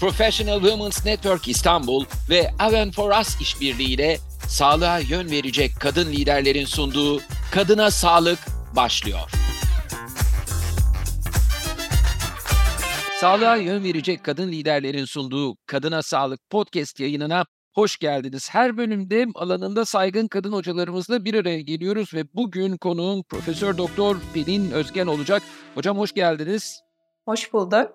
Professional Women's Network İstanbul ve Aven for Us işbirliğiyle sağlığa yön verecek kadın liderlerin sunduğu Kadına Sağlık başlıyor. Sağlığa yön verecek kadın liderlerin sunduğu Kadına Sağlık podcast yayınına hoş geldiniz. Her bölümde alanında saygın kadın hocalarımızla bir araya geliyoruz ve bugün konuğum Profesör Doktor Pelin Özgen olacak. Hocam hoş geldiniz. Hoş bulduk.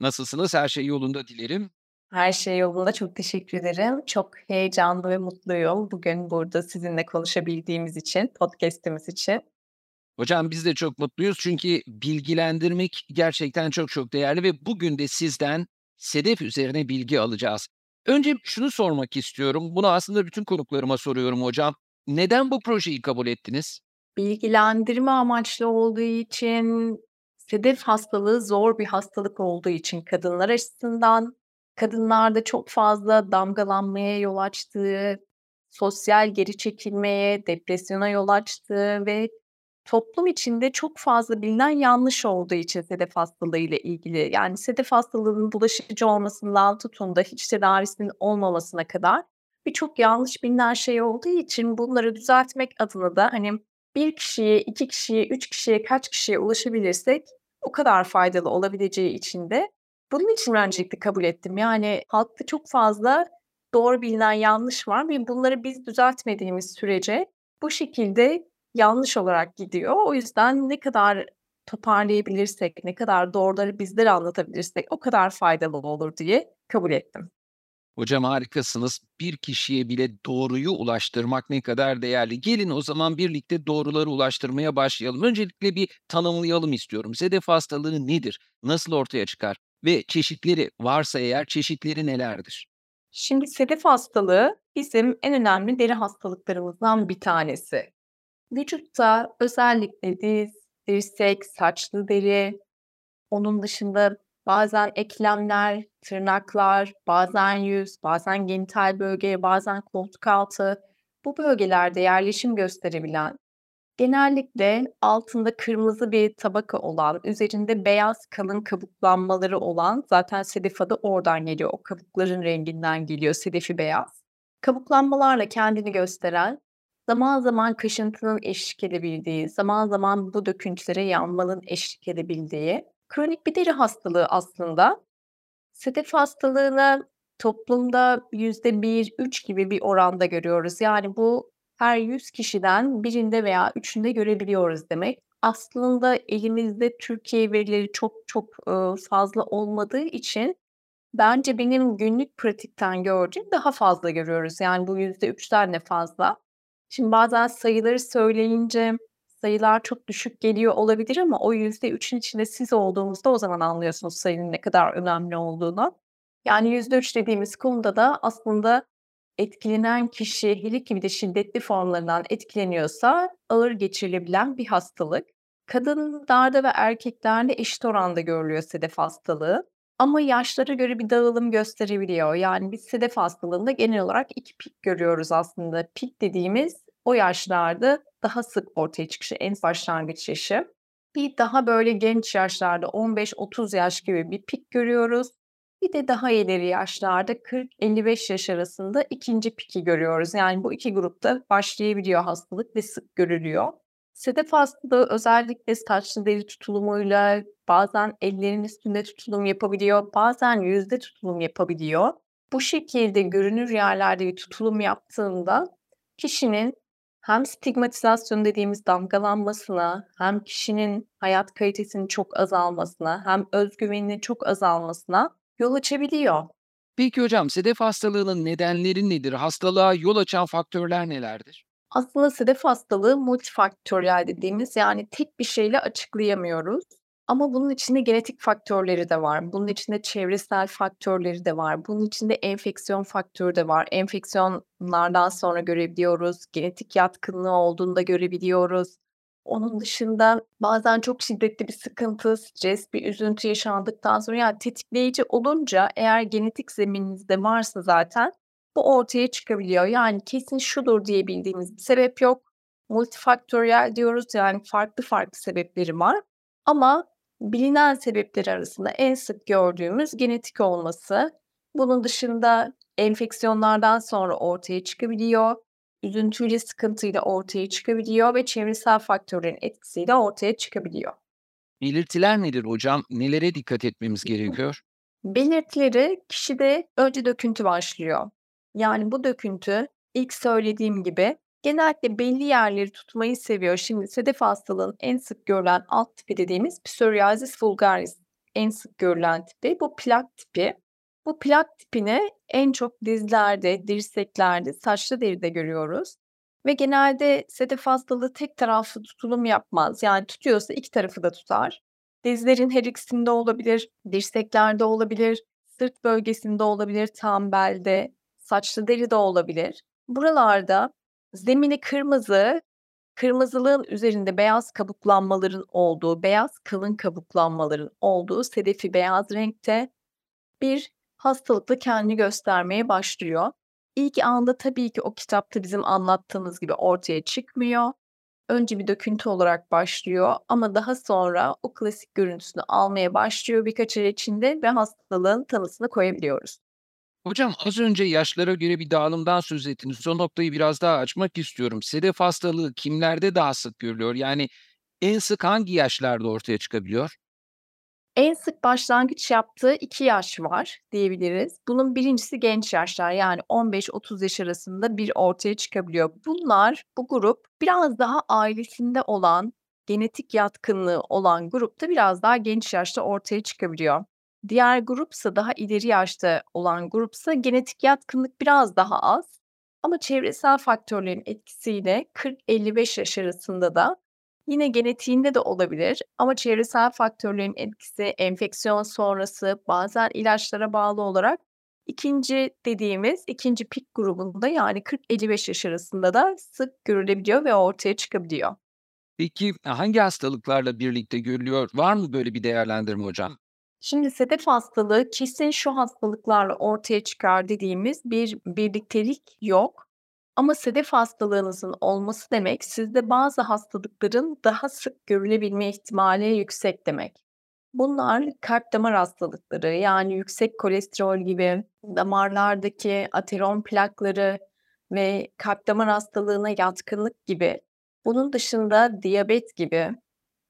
Nasılsınız? Her şey yolunda dilerim. Her şey yolunda. Çok teşekkür ederim. Çok heyecanlı ve mutluyum bugün burada sizinle konuşabildiğimiz için, podcast'imiz için. Hocam biz de çok mutluyuz çünkü bilgilendirmek gerçekten çok çok değerli ve bugün de sizden sedef üzerine bilgi alacağız. Önce şunu sormak istiyorum. Bunu aslında bütün konuklarıma soruyorum hocam. Neden bu projeyi kabul ettiniz? Bilgilendirme amaçlı olduğu için, sedef hastalığı zor bir hastalık olduğu için kadınlar açısından, kadınlarda çok fazla damgalanmaya yol açtığı, sosyal geri çekilmeye, depresyona yol açtığı ve toplum içinde çok fazla bilinen yanlış olduğu için sedef hastalığı ile ilgili. Yani sedef hastalığının bulaşıcı olmasından tutun da hiç tedavisinin olmamasına kadar birçok yanlış bilinen şey olduğu için bunları düzeltmek adına da hani bir kişiye, iki kişiye, üç kişiye, kaç kişiye ulaşabilirsek o kadar faydalı olabileceği için de bunun için öncelikle kabul ettim. Yani halkta çok fazla doğru bilinen yanlış var ve bunları biz düzeltmediğimiz sürece bu şekilde yanlış olarak gidiyor. O yüzden ne kadar toparlayabilirsek, ne kadar doğruları bizlere anlatabilirsek o kadar faydalı olur diye kabul ettim. Hocam harikasınız. Bir kişiye bile doğruyu ulaştırmak ne kadar değerli. Gelin o zaman birlikte doğruları ulaştırmaya başlayalım. Öncelikle bir tanımlayalım istiyorum. Sedef hastalığı nedir? Nasıl ortaya çıkar? Ve çeşitleri varsa eğer çeşitleri nelerdir? Şimdi sedef hastalığı bizim en önemli deri hastalıklarımızdan bir tanesi. Vücutta özellikle diz, dirsek, saçlı deri, onun dışında bazen eklemler, tırnaklar, bazen yüz, bazen genital bölge, bazen koltuk altı bu bölgelerde yerleşim gösterebilen, genellikle altında kırmızı bir tabaka olan, üzerinde beyaz kalın kabuklanmaları olan, zaten sedef adı oradan geliyor, o kabukların renginden geliyor, sedefi beyaz. Kabuklanmalarla kendini gösteren Zaman zaman kaşıntının eşlik edebildiği, zaman zaman bu döküntülere yanmanın eşlik edebildiği kronik bir deri hastalığı aslında. Sedef hastalığını toplumda %1-3 gibi bir oranda görüyoruz. Yani bu her 100 kişiden birinde veya üçünde görebiliyoruz demek. Aslında elimizde Türkiye verileri çok çok fazla olmadığı için bence benim günlük pratikten gördüğüm daha fazla görüyoruz. Yani bu %3'ten de fazla. Şimdi bazen sayıları söyleyince sayılar çok düşük geliyor olabilir ama o %3'ün içinde siz olduğunuzda o zaman anlıyorsunuz sayının ne kadar önemli olduğunu. Yani %3 dediğimiz konuda da aslında etkilenen kişi hele ki de şiddetli formlarından etkileniyorsa ağır geçirilebilen bir hastalık. Kadınlarda ve erkeklerde eşit oranda görülüyor sedef hastalığı. Ama yaşlara göre bir dağılım gösterebiliyor. Yani biz sedef hastalığında genel olarak iki pik görüyoruz aslında. Pik dediğimiz o yaşlarda daha sık ortaya çıkışı, en başlangıç yaşı. Bir daha böyle genç yaşlarda 15-30 yaş gibi bir pik görüyoruz. Bir de daha ileri yaşlarda 40-55 yaş arasında ikinci piki görüyoruz. Yani bu iki grupta başlayabiliyor hastalık ve sık görülüyor. Sedef hastalığı özellikle saçlı deri tutulumuyla bazen ellerin üstünde tutulum yapabiliyor, bazen yüzde tutulum yapabiliyor. Bu şekilde görünür yerlerde bir tutulum yaptığında kişinin hem stigmatizasyon dediğimiz damgalanmasına, hem kişinin hayat kalitesinin çok azalmasına, hem özgüveninin çok azalmasına yol açabiliyor. Peki hocam sedef hastalığının nedenleri nedir? Hastalığa yol açan faktörler nelerdir? Aslında sedef hastalığı multifaktöriyel dediğimiz yani tek bir şeyle açıklayamıyoruz. Ama bunun içinde genetik faktörleri de var. Bunun içinde çevresel faktörleri de var. Bunun içinde enfeksiyon faktörü de var. Enfeksiyonlardan sonra görebiliyoruz. Genetik yatkınlığı olduğunu da görebiliyoruz. Onun dışında bazen çok şiddetli bir sıkıntı, stres, bir üzüntü yaşandıktan sonra yani tetikleyici olunca eğer genetik zemininizde varsa zaten bu ortaya çıkabiliyor. Yani kesin şudur diyebildiğimiz bir sebep yok. Multifaktöriyel diyoruz yani farklı farklı sebepleri var. Ama Bilinen sebepleri arasında en sık gördüğümüz genetik olması. Bunun dışında enfeksiyonlardan sonra ortaya çıkabiliyor, üzüntüyle, sıkıntıyla ortaya çıkabiliyor ve çevresel faktörlerin etkisiyle ortaya çıkabiliyor. Belirtiler nedir hocam? Nelere dikkat etmemiz gerekiyor? Belirtileri kişide önce döküntü başlıyor. Yani bu döküntü ilk söylediğim gibi genellikle belli yerleri tutmayı seviyor. Şimdi sedef hastalığının en sık görülen alt tipi dediğimiz psoriasis vulgaris en sık görülen tipi. Bu plak tipi. Bu plak tipini en çok dizlerde, dirseklerde, saçlı deride görüyoruz. Ve genelde sedef hastalığı tek taraflı tutulum yapmaz. Yani tutuyorsa iki tarafı da tutar. Dizlerin her ikisinde olabilir, dirseklerde olabilir, sırt bölgesinde olabilir, tam belde, saçlı deri de olabilir. Buralarda zemini kırmızı, kırmızılığın üzerinde beyaz kabuklanmaların olduğu, beyaz kalın kabuklanmaların olduğu sedefi beyaz renkte bir hastalıkla kendini göstermeye başlıyor. İlk anda tabii ki o kitapta bizim anlattığımız gibi ortaya çıkmıyor. Önce bir döküntü olarak başlıyor ama daha sonra o klasik görüntüsünü almaya başlıyor birkaç ay içinde ve hastalığın tanısını koyabiliyoruz. Hocam az önce yaşlara göre bir dağılımdan söz ettiniz. O noktayı biraz daha açmak istiyorum. Sedef hastalığı kimlerde daha sık görülüyor? Yani en sık hangi yaşlarda ortaya çıkabiliyor? En sık başlangıç yaptığı 2 yaş var diyebiliriz. Bunun birincisi genç yaşlar yani 15-30 yaş arasında bir ortaya çıkabiliyor. Bunlar, bu grup biraz daha ailesinde olan, genetik yatkınlığı olan grupta biraz daha genç yaşta ortaya çıkabiliyor. Diğer grupsa daha ileri yaşta olan grupsa genetik yatkınlık biraz daha az ama çevresel faktörlerin etkisiyle 40-55 yaş arasında da Yine genetiğinde de olabilir ama çevresel faktörlerin etkisi, enfeksiyon sonrası, bazen ilaçlara bağlı olarak ikinci dediğimiz ikinci pik grubunda yani 40-55 yaş arasında da sık görülebiliyor ve ortaya çıkabiliyor. Peki hangi hastalıklarla birlikte görülüyor? Var mı böyle bir değerlendirme hocam? Şimdi sedef hastalığı kesin şu hastalıklarla ortaya çıkar dediğimiz bir birliktelik yok. Ama sedef hastalığınızın olması demek, sizde bazı hastalıkların daha sık görülebilme ihtimali yüksek demek. Bunlar kalp damar hastalıkları, yani yüksek kolesterol gibi, damarlardaki ateron plakları ve kalp damar hastalığına yatkınlık gibi. Bunun dışında diyabet gibi,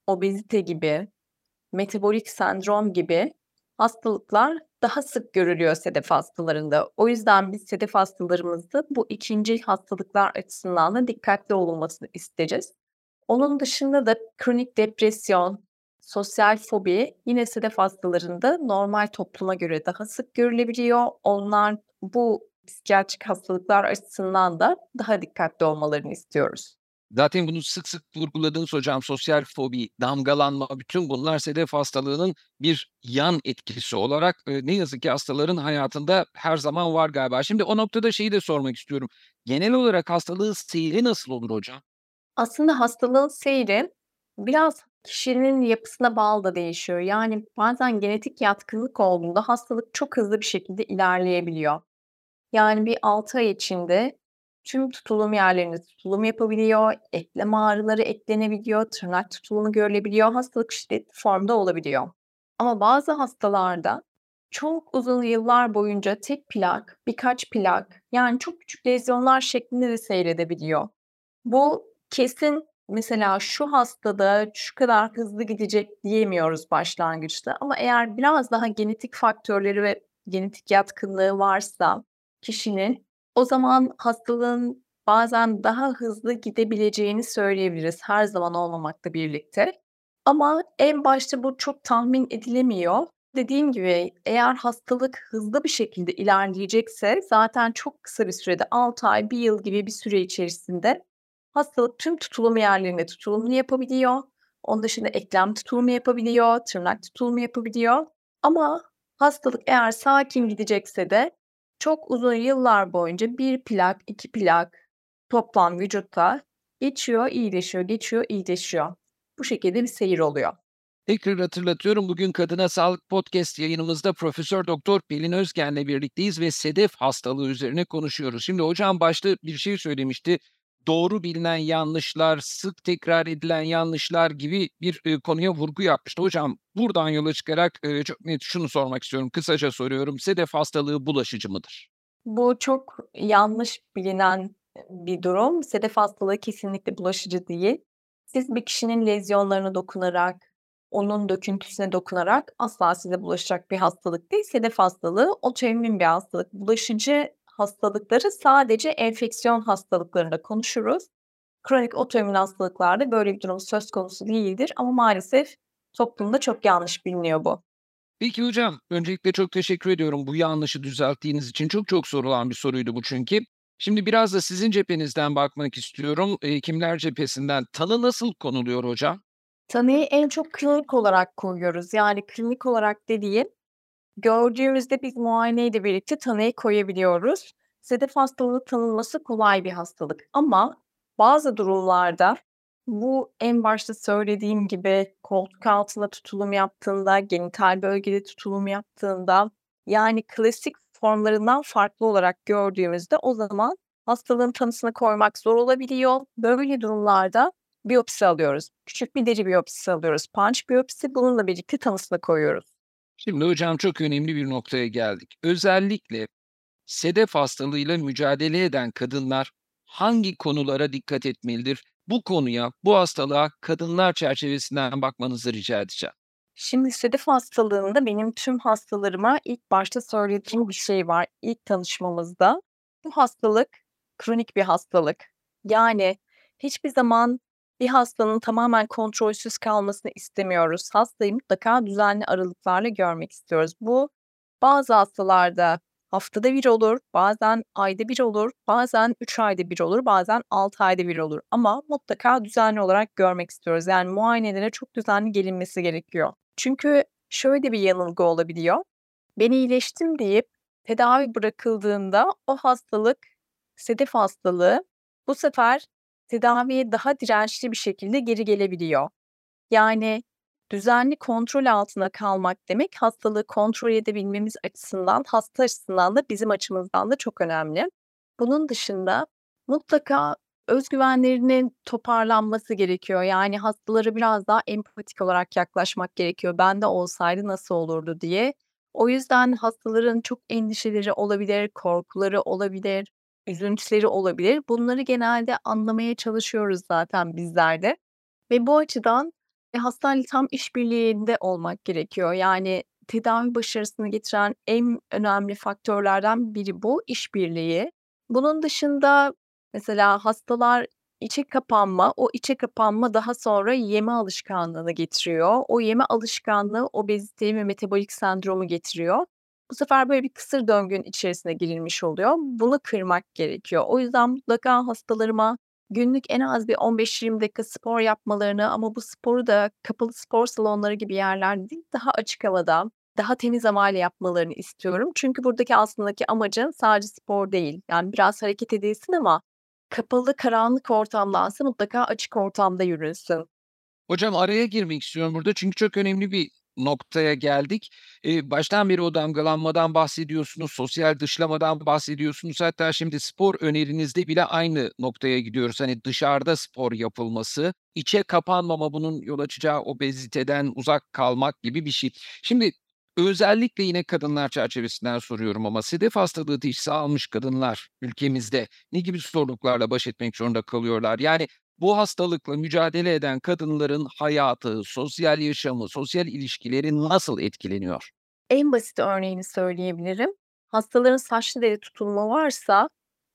obezite gibi, metabolik sendrom gibi hastalıklar daha sık görülüyor sedef hastalarında. O yüzden biz sedef hastalarımızda bu ikinci hastalıklar açısından da dikkatli olunmasını isteyeceğiz. Onun dışında da kronik depresyon, sosyal fobi yine sedef hastalarında normal topluma göre daha sık görülebiliyor. Onlar bu psikiyatrik hastalıklar açısından da daha dikkatli olmalarını istiyoruz. Zaten bunu sık sık vurguladınız hocam. Sosyal fobi, damgalanma, bütün bunlar sedef hastalığının bir yan etkisi olarak e, ne yazık ki hastaların hayatında her zaman var galiba. Şimdi o noktada şeyi de sormak istiyorum. Genel olarak hastalığın seyri nasıl olur hocam? Aslında hastalığın seyri biraz kişinin yapısına bağlı da değişiyor. Yani bazen genetik yatkınlık olduğunda hastalık çok hızlı bir şekilde ilerleyebiliyor. Yani bir 6 ay içinde Tüm tutulum yerlerinde tutulum yapabiliyor, eklem ağrıları eklenebiliyor, tırnak tutulumu görülebiliyor, hastalık şiddetli formda olabiliyor. Ama bazı hastalarda çok uzun yıllar boyunca tek plak, birkaç plak yani çok küçük lezyonlar şeklinde de seyredebiliyor. Bu kesin mesela şu hastada şu kadar hızlı gidecek diyemiyoruz başlangıçta ama eğer biraz daha genetik faktörleri ve genetik yatkınlığı varsa kişinin o zaman hastalığın bazen daha hızlı gidebileceğini söyleyebiliriz, her zaman olmamakla birlikte. Ama en başta bu çok tahmin edilemiyor. Dediğim gibi eğer hastalık hızlı bir şekilde ilerleyecekse zaten çok kısa bir sürede 6 ay, 1 yıl gibi bir süre içerisinde hastalık tüm tutulum yerlerinde tutulumunu yapabiliyor. Onun dışında eklem tutulumu yapabiliyor, tırnak tutulumu yapabiliyor. Ama hastalık eğer sakin gidecekse de çok uzun yıllar boyunca bir plak, iki plak toplam vücutta geçiyor, iyileşiyor, geçiyor, iyileşiyor. Bu şekilde bir seyir oluyor. Tekrar hatırlatıyorum bugün Kadına Sağlık Podcast yayınımızda Profesör Doktor Pelin Özgen'le birlikteyiz ve sedef hastalığı üzerine konuşuyoruz. Şimdi hocam başta bir şey söylemişti. Doğru bilinen yanlışlar, sık tekrar edilen yanlışlar gibi bir, eee, konuya vurgu yapmıştı. Hocam, buradan yola çıkarak, eee, çok net şunu sormak istiyorum, kısaca soruyorum. Sedef hastalığı bulaşıcı mıdır? Bu çok yanlış bilinen, bir durum. Sedef hastalığı kesinlikle bulaşıcı değil. Siz bir kişinin lezyonlarına dokunarak, onun döküntüsüne dokunarak asla size bulaşacak bir hastalık değil. Sedef hastalığı otoimmün bir hastalık. Bulaşıcı hastalıkları sadece enfeksiyon hastalıklarında konuşuruz. Kronik otoimmün hastalıklarda böyle bir durum söz konusu değildir ama maalesef toplumda çok yanlış biliniyor bu. Peki hocam, öncelikle çok teşekkür ediyorum bu yanlışı düzelttiğiniz için. Çok çok sorulan bir soruydu bu çünkü. Şimdi biraz da sizin cephenizden bakmak istiyorum. Eee, hekimler cephesinden tanı nasıl konuluyor hocam? Tanıyı en çok klinik olarak koyuyoruz. Yani klinik olarak dediğim, gördüğümüzde biz muayeneyle birlikte tanıyı koyabiliyoruz. Sedef hastalığı tanınması kolay bir hastalık ama bazı durumlarda bu en başta söylediğim gibi koltuk altında tutulum yaptığında, genital bölgede tutulum yaptığında, yani klasik formlarından farklı olarak gördüğümüzde o zaman hastalığın tanısını koymak zor olabiliyor. Böyle durumlarda biyopsi alıyoruz. Küçük bir deri biyopsisi alıyoruz. Punch biyopsisi bununla birlikte tanısını koyuyoruz. Şimdi hocam çok önemli bir noktaya geldik. Özellikle sedef hastalığıyla mücadele eden kadınlar hangi konulara dikkat etmelidir? Bu konuya, bu hastalığa kadınlar çerçevesinden bakmanızı rica edeceğim. Şimdi sedef hastalığında benim tüm hastalarıma ilk başta söylediğim bir şey var ilk tanışmamızda. Bu hastalık kronik bir hastalık. Yani hiçbir zaman bir hastanın tamamen kontrolsüz kalmasını istemiyoruz. Hastayı mutlaka düzenli aralıklarla görmek istiyoruz. Bu bazı hastalarda haftada 1 olur, bazen ayda 1 olur, bazen 3 ayda 1 olur, bazen 6 ayda 1 olur ama mutlaka düzenli olarak görmek istiyoruz. Yani muayenelere çok düzenli gelinmesi gerekiyor. Çünkü şöyle bir yanılgı olabiliyor. Ben iyileştim deyip tedavi bırakıldığında o hastalık, sedef hastalığı bu sefer tedaviye daha dirençli bir şekilde geri gelebiliyor. Yani düzenli kontrol altında kalmak demek hastalığı kontrol edebilmemiz açısından, hasta açısından da bizim açımızdan da çok önemli. Bunun dışında mutlaka öz güvenlerinin toparlanması gerekiyor. Yani hastalara biraz daha empatik olarak yaklaşmak gerekiyor. "Bende olsaydı nasıl olurdu?" diye. O yüzden hastaların çok endişeleri olabilir, korkuları olabilir, üzüntüleri olabilir. Bunları genelde anlamaya çalışıyoruz zaten bizler de ve bu açıdan e, hastayla tam işbirliğinde olmak gerekiyor. Yani tedavi başarısını getiren en önemli faktörlerden biri bu, işbirliği. Bunun dışında mesela hastalar içe kapanma, o içe kapanma daha sonra yeme alışkanlığını getiriyor. O yeme alışkanlığı obeziteyi ve metabolik sendromu getiriyor. Bu sefer böyle bir kısır döngünün içerisine girilmiş oluyor. Bunu kırmak gerekiyor. O yüzden mutlaka hastalarıma günlük en az bir 15-20 dakika spor yapmalarını ama bu sporu da kapalı spor salonları gibi yerlerde değil, daha açık havada, daha temiz havayla yapmalarını istiyorum. Çünkü buradaki aslındaki amacın sadece spor değil. Yani biraz hareket edilsin ama kapalı, karanlık ortamdansa mutlaka açık ortamda yürülsün. Hocam araya girmek istiyorum burada çünkü çok önemli bir noktaya geldik. Eee, baştan beri o damgalanmadan bahsediyorsunuz, sosyal dışlamadan bahsediyorsunuz. Hatta şimdi spor önerinizde bile aynı noktaya gidiyoruz. Hani dışarıda spor yapılması, içe kapanmama, bunun yol açacağı obeziteden uzak kalmak gibi bir şey. Şimdi özellikle yine kadınlar çerçevesinden soruyorum ama sedef hastalığı teşhisi almış kadınlar ülkemizde ne gibi zorluklarla baş etmek zorunda kalıyorlar? Yani bu hastalıkla mücadele eden kadınların hayatı, sosyal yaşamı, sosyal ilişkileri nasıl etkileniyor? En basit örneğini söyleyebilirim. Hastaların saçlı deri tutulma varsa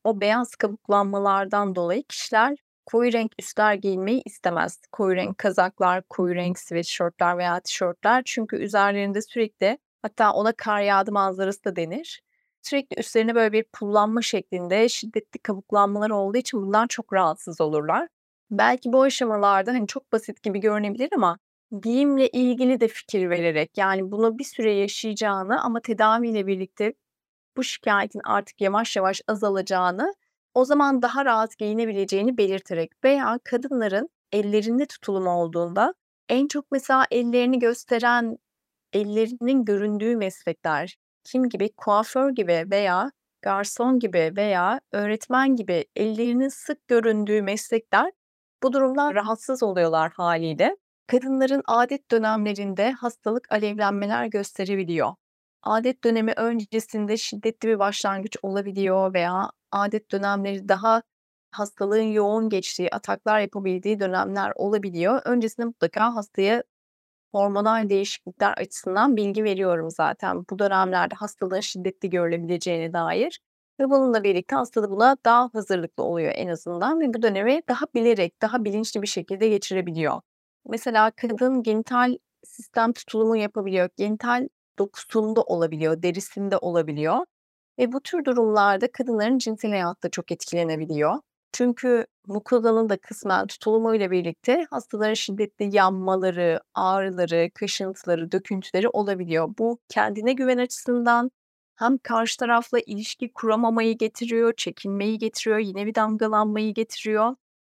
o beyaz kabuklanmalardan dolayı kişiler koyu renk üstler giymeyi istemez. Koyu renk kazaklar, koyu renk sweatshirt'ler veya tişörtler çünkü üzerlerinde sürekli hatta ona kar yağdı manzarası da denir. Sürekli üstlerine böyle bir pullanma şeklinde şiddetli kabuklanmalar olduğu için bundan çok rahatsız olurlar. Belki bu aşamalarda, hani, çok basit gibi görünebilir ama giyimle ilgili de fikir vererek, yani, bunu bir süre yaşayacağını ama tedaviyle birlikte bu şikâyetin artık yavaş yavaş azalacağını, o zaman daha rahat giyinebileceğini belirterek veya kadınların ellerinde tutulum olduğunda en çok mesela ellerini gösteren, ellerinin göründüğü meslekler kim gibi? Kuaför gibi veya garson gibi veya öğretmen gibi ellerinin sık göründüğü meslekler bu durumdan rahatsız oluyorlar hâliyle. Kadınların adet dönemlerinde hastalık alevlenmeler gösterebiliyor. Adet dönemi öncesinde şiddetli bir başlangıç olabiliyor veya adet dönemleri daha hastalığın yoğun geçtiği, ataklar yapabildiği dönemler olabiliyor. Öncesinde mutlaka hastaya hormonal değişiklikler açısından bilgi veriyorum zaten. Bu dönemlerde hastalığın şiddetli görülebileceğine dair ve bununla birlikte hasta da buna daha hazırlıklı oluyor en azından ve bu dönemi daha bilerek, daha bilinçli bir şekilde geçirebiliyor. Mesela kadın genital sistem tutulumu yapabiliyor. Genital dokusunda olabiliyor, derisinde olabiliyor ve bu tür durumlarda kadınların cinsel hayatı da çok etkilenebiliyor. Çünkü mukozanın da kısmen tutulumuyla birlikte hastaların şiddetli yanmaları, ağrıları, kaşıntıları, döküntüleri olabiliyor. Bu kendine güven açısından hem karşı tarafla ilişki kuramamayı getiriyor, çekinmeyi getiriyor, yine bir damgalanmayı getiriyor.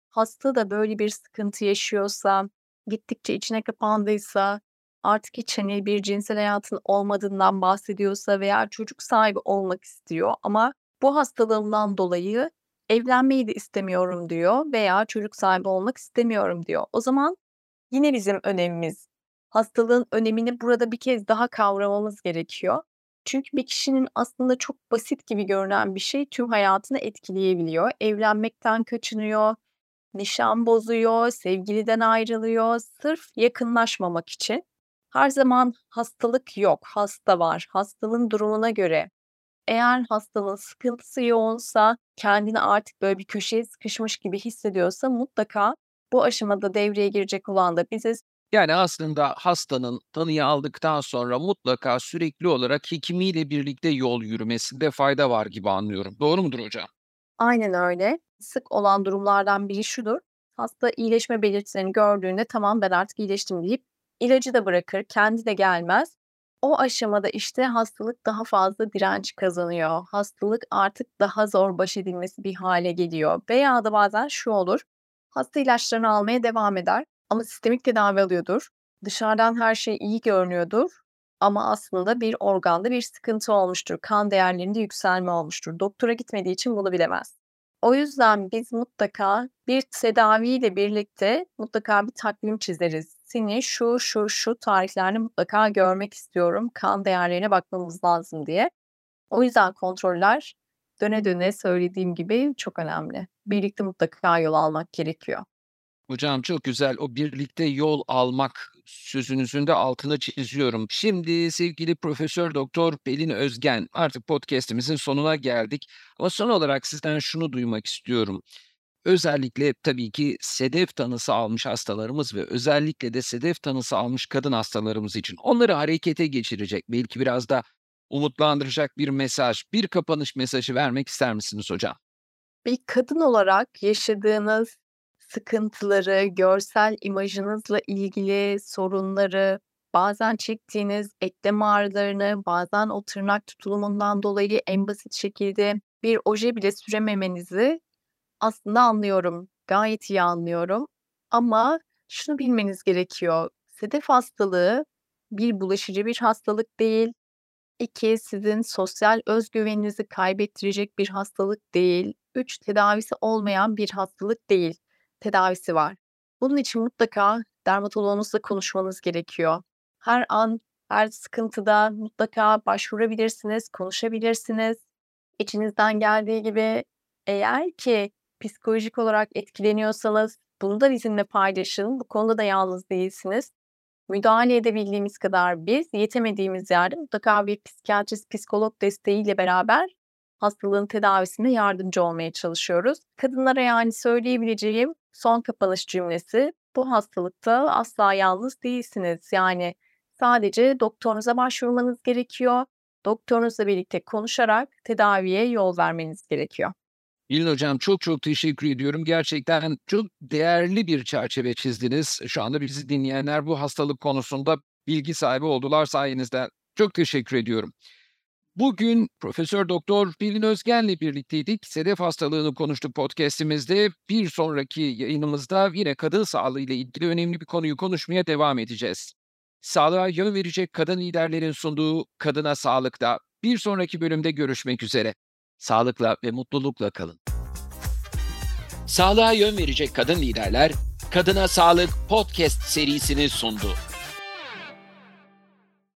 Hasta da böyle bir sıkıntı yaşıyorsa, gittikçe içine kapandıysa, artık hiç hani bir cinsel hayatın olmadığından bahsediyorsa veya çocuk sahibi olmak istiyor ama bu hastalığımdan dolayı evlenmeyi de istemiyorum diyor veya çocuk sahibi olmak istemiyorum diyor. O zaman yine bizim önemimiz hastalığın önemini burada bir kez daha kavramamız gerekiyor. Çünkü bir kişinin aslında çok basit gibi görünen bir şey tüm hayatını etkileyebiliyor. Evlenmekten kaçınıyor, nişan bozuyor, sevgiliden ayrılıyor sırf yakınlaşmamak için. Her zaman hastalık yok, hasta var. Hastalığın durumuna göre eğer hastalığın sıkıntısı yoğunsa, kendini artık böyle bir köşeye sıkışmış gibi hissediyorsa mutlaka bu aşamada devreye girecek olan da biziz. Yani aslında hastanın tanıyı aldıktan sonra mutlaka sürekli olarak hekimiyle birlikte yol yürümesinde fayda var gibi anlıyorum. Doğru mudur hocam? Aynen öyle. Sık olan durumlardan biri şudur. Hasta iyileşme belirtilerini gördüğünde tamam ben artık iyileştim deyip ilacı da bırakır, kendi de gelmez. O aşamada işte hastalık daha fazla direnç kazanıyor. Hastalık artık daha zor baş edilmesi bir hale geliyor. Veya da bazen şu olur. Hasta ilaçlarını almaya devam eder ama sistemik tedavi alıyordur. Dışarıdan her şey iyi görünüyordur ama aslında bir organda bir sıkıntı olmuştur. Kan değerlerinde yükselme olmuştur. Doktora gitmediği için bunu bilemez. O yüzden biz mutlaka bir tedaviyle birlikte mutlaka bir takvim çizeriz. Seni şu, şu, şu tarihlerde mutlaka görmek istiyorum. Kan değerlerine bakmamız lazım diye. O yüzden kontroller döne döne söylediğim gibi çok önemli. Birlikte mutlaka yol almak gerekiyor. Hocam çok güzel. O birlikte yol almak sözünüzün de altını çiziyorum. Şimdi sevgili Profesör Doktor Pelin Özgen, artık podcast'imizin sonuna geldik. Ama son olarak sizden şunu duymak istiyorum. Özellikle tabii ki sedef tanısı almış hastalarımız ve özellikle de sedef tanısı almış kadın hastalarımız için onları harekete geçirecek, belki biraz da umutlandıracak bir mesaj, bir kapanış mesajı vermek ister misiniz hocam? Bir kadın olarak yaşadığınız sıkıntıları, görsel imajınızla ilgili sorunları, bazen çektiğiniz eklem ağrılarını, bazen o tırnak tutulumundan dolayı en basit şekilde bir oje bile sürememenizi aslında anlıyorum. Gayet iyi anlıyorum ama şunu bilmeniz gerekiyor. Sedef hastalığı bir bulaşıcı bir hastalık değil. 2 sizin sosyal özgüveninizi kaybettirecek bir hastalık değil. 3 tedavisi olmayan bir hastalık değil tedavisi var. Bunun için mutlaka dermatoloğunuzla konuşmanız gerekiyor. Her an, her sıkıntıda mutlaka başvurabilirsiniz, konuşabilirsiniz. İçinizden geldiği gibi eğer ki psikolojik olarak etkileniyorsanız bunu da bizimle paylaşın. Bu konuda da yalnız değilsiniz. Müdahale edebildiğimiz kadar biz, yetemediğimiz yerde mutlaka bir psikiyatrist, psikolog desteğiyle beraber hastalığın tedavisinde yardımcı olmaya çalışıyoruz. Kadınlara yani söyleyebileceğim son kapanış cümlesi bu hastalıkta asla yalnız değilsiniz. Yani sadece doktorunuza başvurmanız gerekiyor. Doktorunuzla birlikte konuşarak tedaviye yol vermeniz gerekiyor. Hilal Hocam çok çok teşekkür ediyorum. Gerçekten çok değerli bir çerçeve çizdiniz. Şu anda bizi dinleyenler bu hastalık konusunda bilgi sahibi oldular sayenizde. Çok teşekkür ediyorum. Bugün Profesör Doktor Pelin Özgen'le birlikteydik. Sedef hastalığını konuştuk podcast'imizde. Bir sonraki yayınımızda yine kadın sağlığı ile ilgili önemli bir konuyu konuşmaya devam edeceğiz. Sağlığa yön verecek kadın liderlerin sunduğu Kadına Sağlık'ta bir sonraki bölümde görüşmek üzere. Sağlıkla ve mutlulukla kalın. Sağlığa yön verecek kadın liderler, Kadına Sağlık podcast serisini sundu.